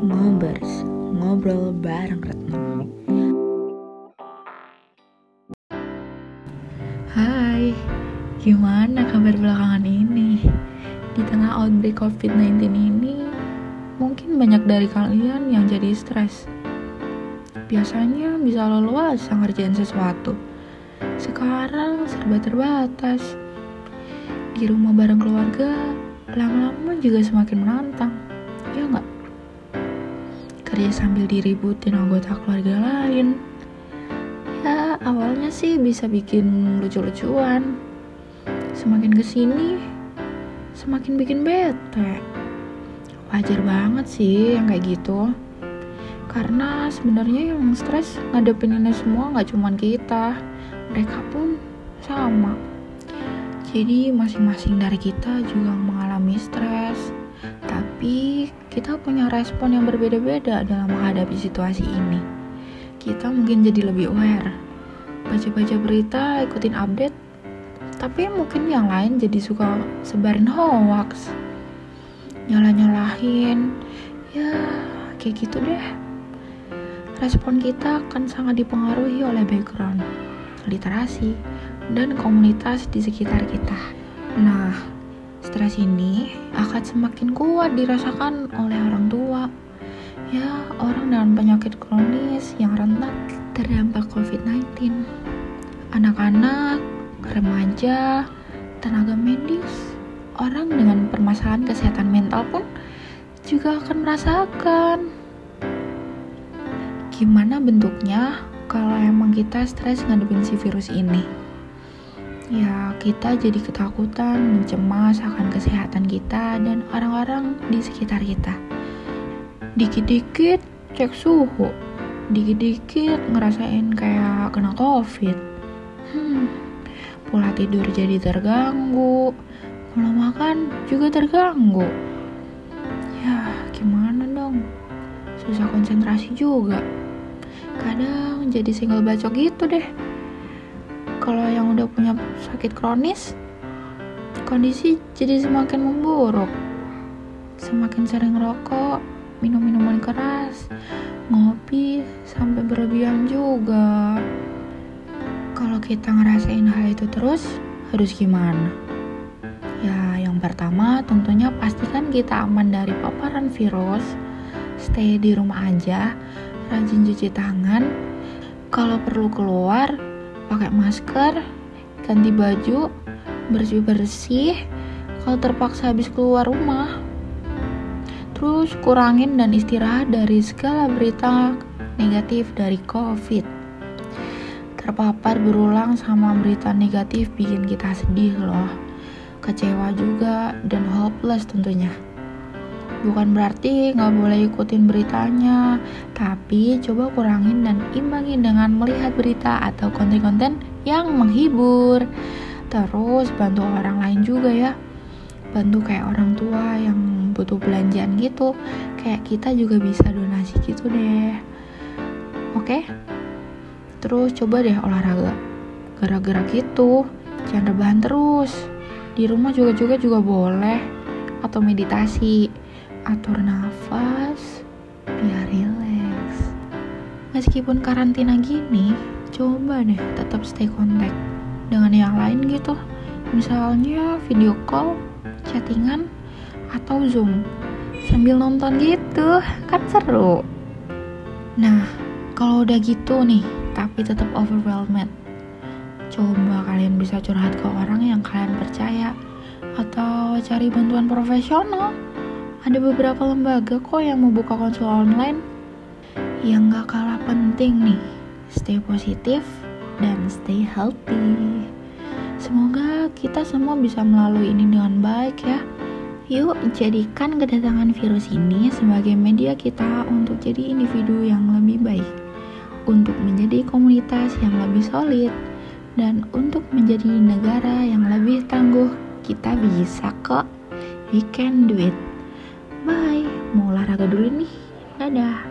Ngobers, ngobrol bareng Retno. Hai, gimana kabar belakangan ini? Di tengah outbreak COVID-19 ini, mungkin banyak dari kalian yang jadi stres. Biasanya bisa leluasa ngerjain sesuatu. Sekarang serba terbatas. Di rumah bareng keluarga, lama-lama juga semakin menantang. Ya nggak? Kerja sambil diributin anggota keluarga lain. Ya, awalnya sih bisa bikin lucu-lucuan. Semakin ke sini, semakin bikin bete. Wajar banget sih yang kayak gitu. Karena sebenarnya yang stres ngadepin ini semua nggak cuma kita, mereka pun sama. Jadi masing-masing dari kita juga mengalami stres, tapi kita punya respon yang berbeda-beda dalam menghadapi situasi ini. Kita mungkin jadi lebih aware, baca-baca berita, ikutin update, tapi mungkin yang lain jadi suka sebarin hoax, nyalah-nyalahin, ya kayak gitu deh. Respon kita akan sangat dipengaruhi oleh background, literasi, dan komunitas di sekitar kita. Nah, stres ini akan semakin kuat dirasakan oleh orang tua. Ya, orang dengan penyakit kronis yang rentan terdampak COVID-19. Anak-anak, remaja, tenaga medis, orang dengan permasalahan kesehatan mental pun juga akan merasakan. Gimana bentuknya kalau emang kita stres ngadepin si virus ini? Ya kita jadi ketakutan, mencemas akan kesehatan kita dan orang-orang di sekitar kita. Dikit-dikit cek suhu, dikit-dikit ngerasain kayak kena covid. Hmm, pola tidur jadi terganggu, pola makan juga terganggu. Ya gimana dong, susah konsentrasi juga. Kadang jadi single bacok gitu deh kalau yang udah punya sakit kronis kondisi jadi semakin memburuk. Semakin sering rokok minum minuman keras ngopi sampai berlebihan juga. Kalau kita ngerasain hal itu terus harus gimana? Ya yang pertama tentunya pastikan kita aman dari paparan virus. Stay di rumah aja rajin cuci tangan. Kalau perlu keluar pakai masker, ganti baju, bersih-bersih kalau terpaksa habis keluar rumah. Terus kurangin dan istirahat dari segala berita negatif dari COVID. Terpapar berulang sama berita negatif bikin kita sedih loh. Kecewa juga dan hopeless tentunya. Bukan berarti nggak boleh ikutin beritanya, tapi coba kurangin dan imbangin dengan melihat berita atau konten-konten yang menghibur. Terus bantu orang lain juga ya. Bantu kayak orang tua yang butuh belanjaan gitu. Kayak kita juga bisa donasi gitu deh. Oke? Terus coba deh olahraga. Gerak-gerak gitu. Jangan rebahan terus. Di rumah juga juga juga boleh. Atau meditasi atur nafas biar rileks. Meskipun karantina gini coba deh tetap stay kontak dengan yang lain gitu. Misalnya video call chattingan atau zoom. Sambil nonton gitu kan seru. Nah kalau udah gitu nih tapi tetap overwhelmed. Coba kalian bisa curhat ke orang yang kalian percaya atau cari bantuan profesional ada beberapa lembaga kok yang membuka konsul online yang gak kalah penting nih stay positif dan stay healthy semoga kita semua bisa melalui ini dengan baik ya Yuk jadikan kedatangan virus ini sebagai media kita untuk jadi individu yang lebih baik, untuk menjadi komunitas yang lebih solid, dan untuk menjadi negara yang lebih tangguh. Kita bisa kok, we can do it. Bye, mau olahraga dulu nih. Dadah.